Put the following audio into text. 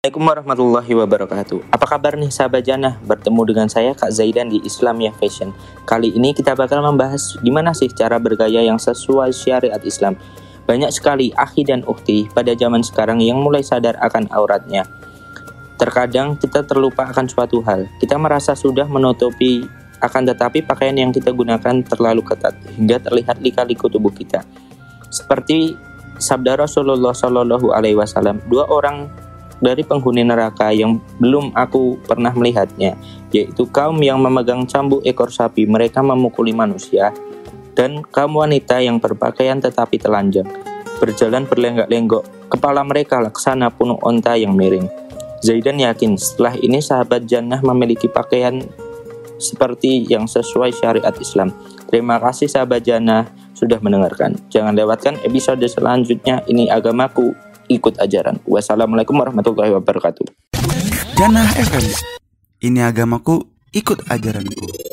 Assalamualaikum warahmatullahi wabarakatuh. Apa kabar nih sahabat Jannah? Bertemu dengan saya Kak Zaidan di Islamia Fashion. Kali ini kita bakal membahas gimana sih cara bergaya yang sesuai syariat Islam. Banyak sekali akhi dan ukti pada zaman sekarang yang mulai sadar akan auratnya. Terkadang kita terlupa akan suatu hal. Kita merasa sudah menutupi akan tetapi pakaian yang kita gunakan terlalu ketat hingga terlihat lika-liku tubuh kita. Seperti sabda Rasulullah Shallallahu Alaihi Wasallam, dua orang dari penghuni neraka yang belum aku pernah melihatnya, yaitu kaum yang memegang cambuk ekor sapi, mereka memukuli manusia, dan kaum wanita yang berpakaian tetapi telanjang, berjalan berlenggak-lenggok, kepala mereka laksana penuh onta yang miring. Zaidan yakin setelah ini sahabat jannah memiliki pakaian seperti yang sesuai syariat Islam. Terima kasih sahabat jannah sudah mendengarkan. Jangan lewatkan episode selanjutnya. Ini agamaku ikut ajaran. Wassalamualaikum warahmatullahi wabarakatuh. Jannah FM. Ini agamaku, ikut ajaranku.